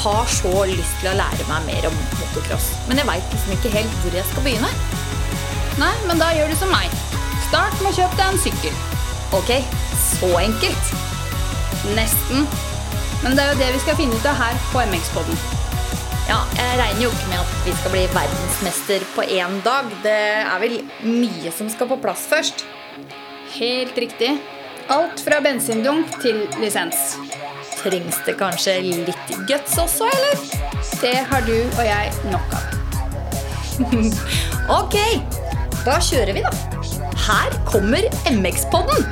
har så lyst til å lære meg mer om motocross. Men jeg veit liksom ikke helt hvor jeg skal begynne. Nei, men da gjør du som meg. Start med å kjøpe deg en sykkel. Ok, så enkelt. Nesten. Men det er jo det vi skal finne ut av her på MX-poden. Ja, jeg regner jo ikke med at vi skal bli verdensmester på én dag. Det er vel mye som skal på plass først. Helt riktig. Alt fra bensindunk til lisens. Trengs det kanskje litt guts også, eller? Det har du og jeg nok av. Ok, da kjører vi, da. Her kommer MX-podden.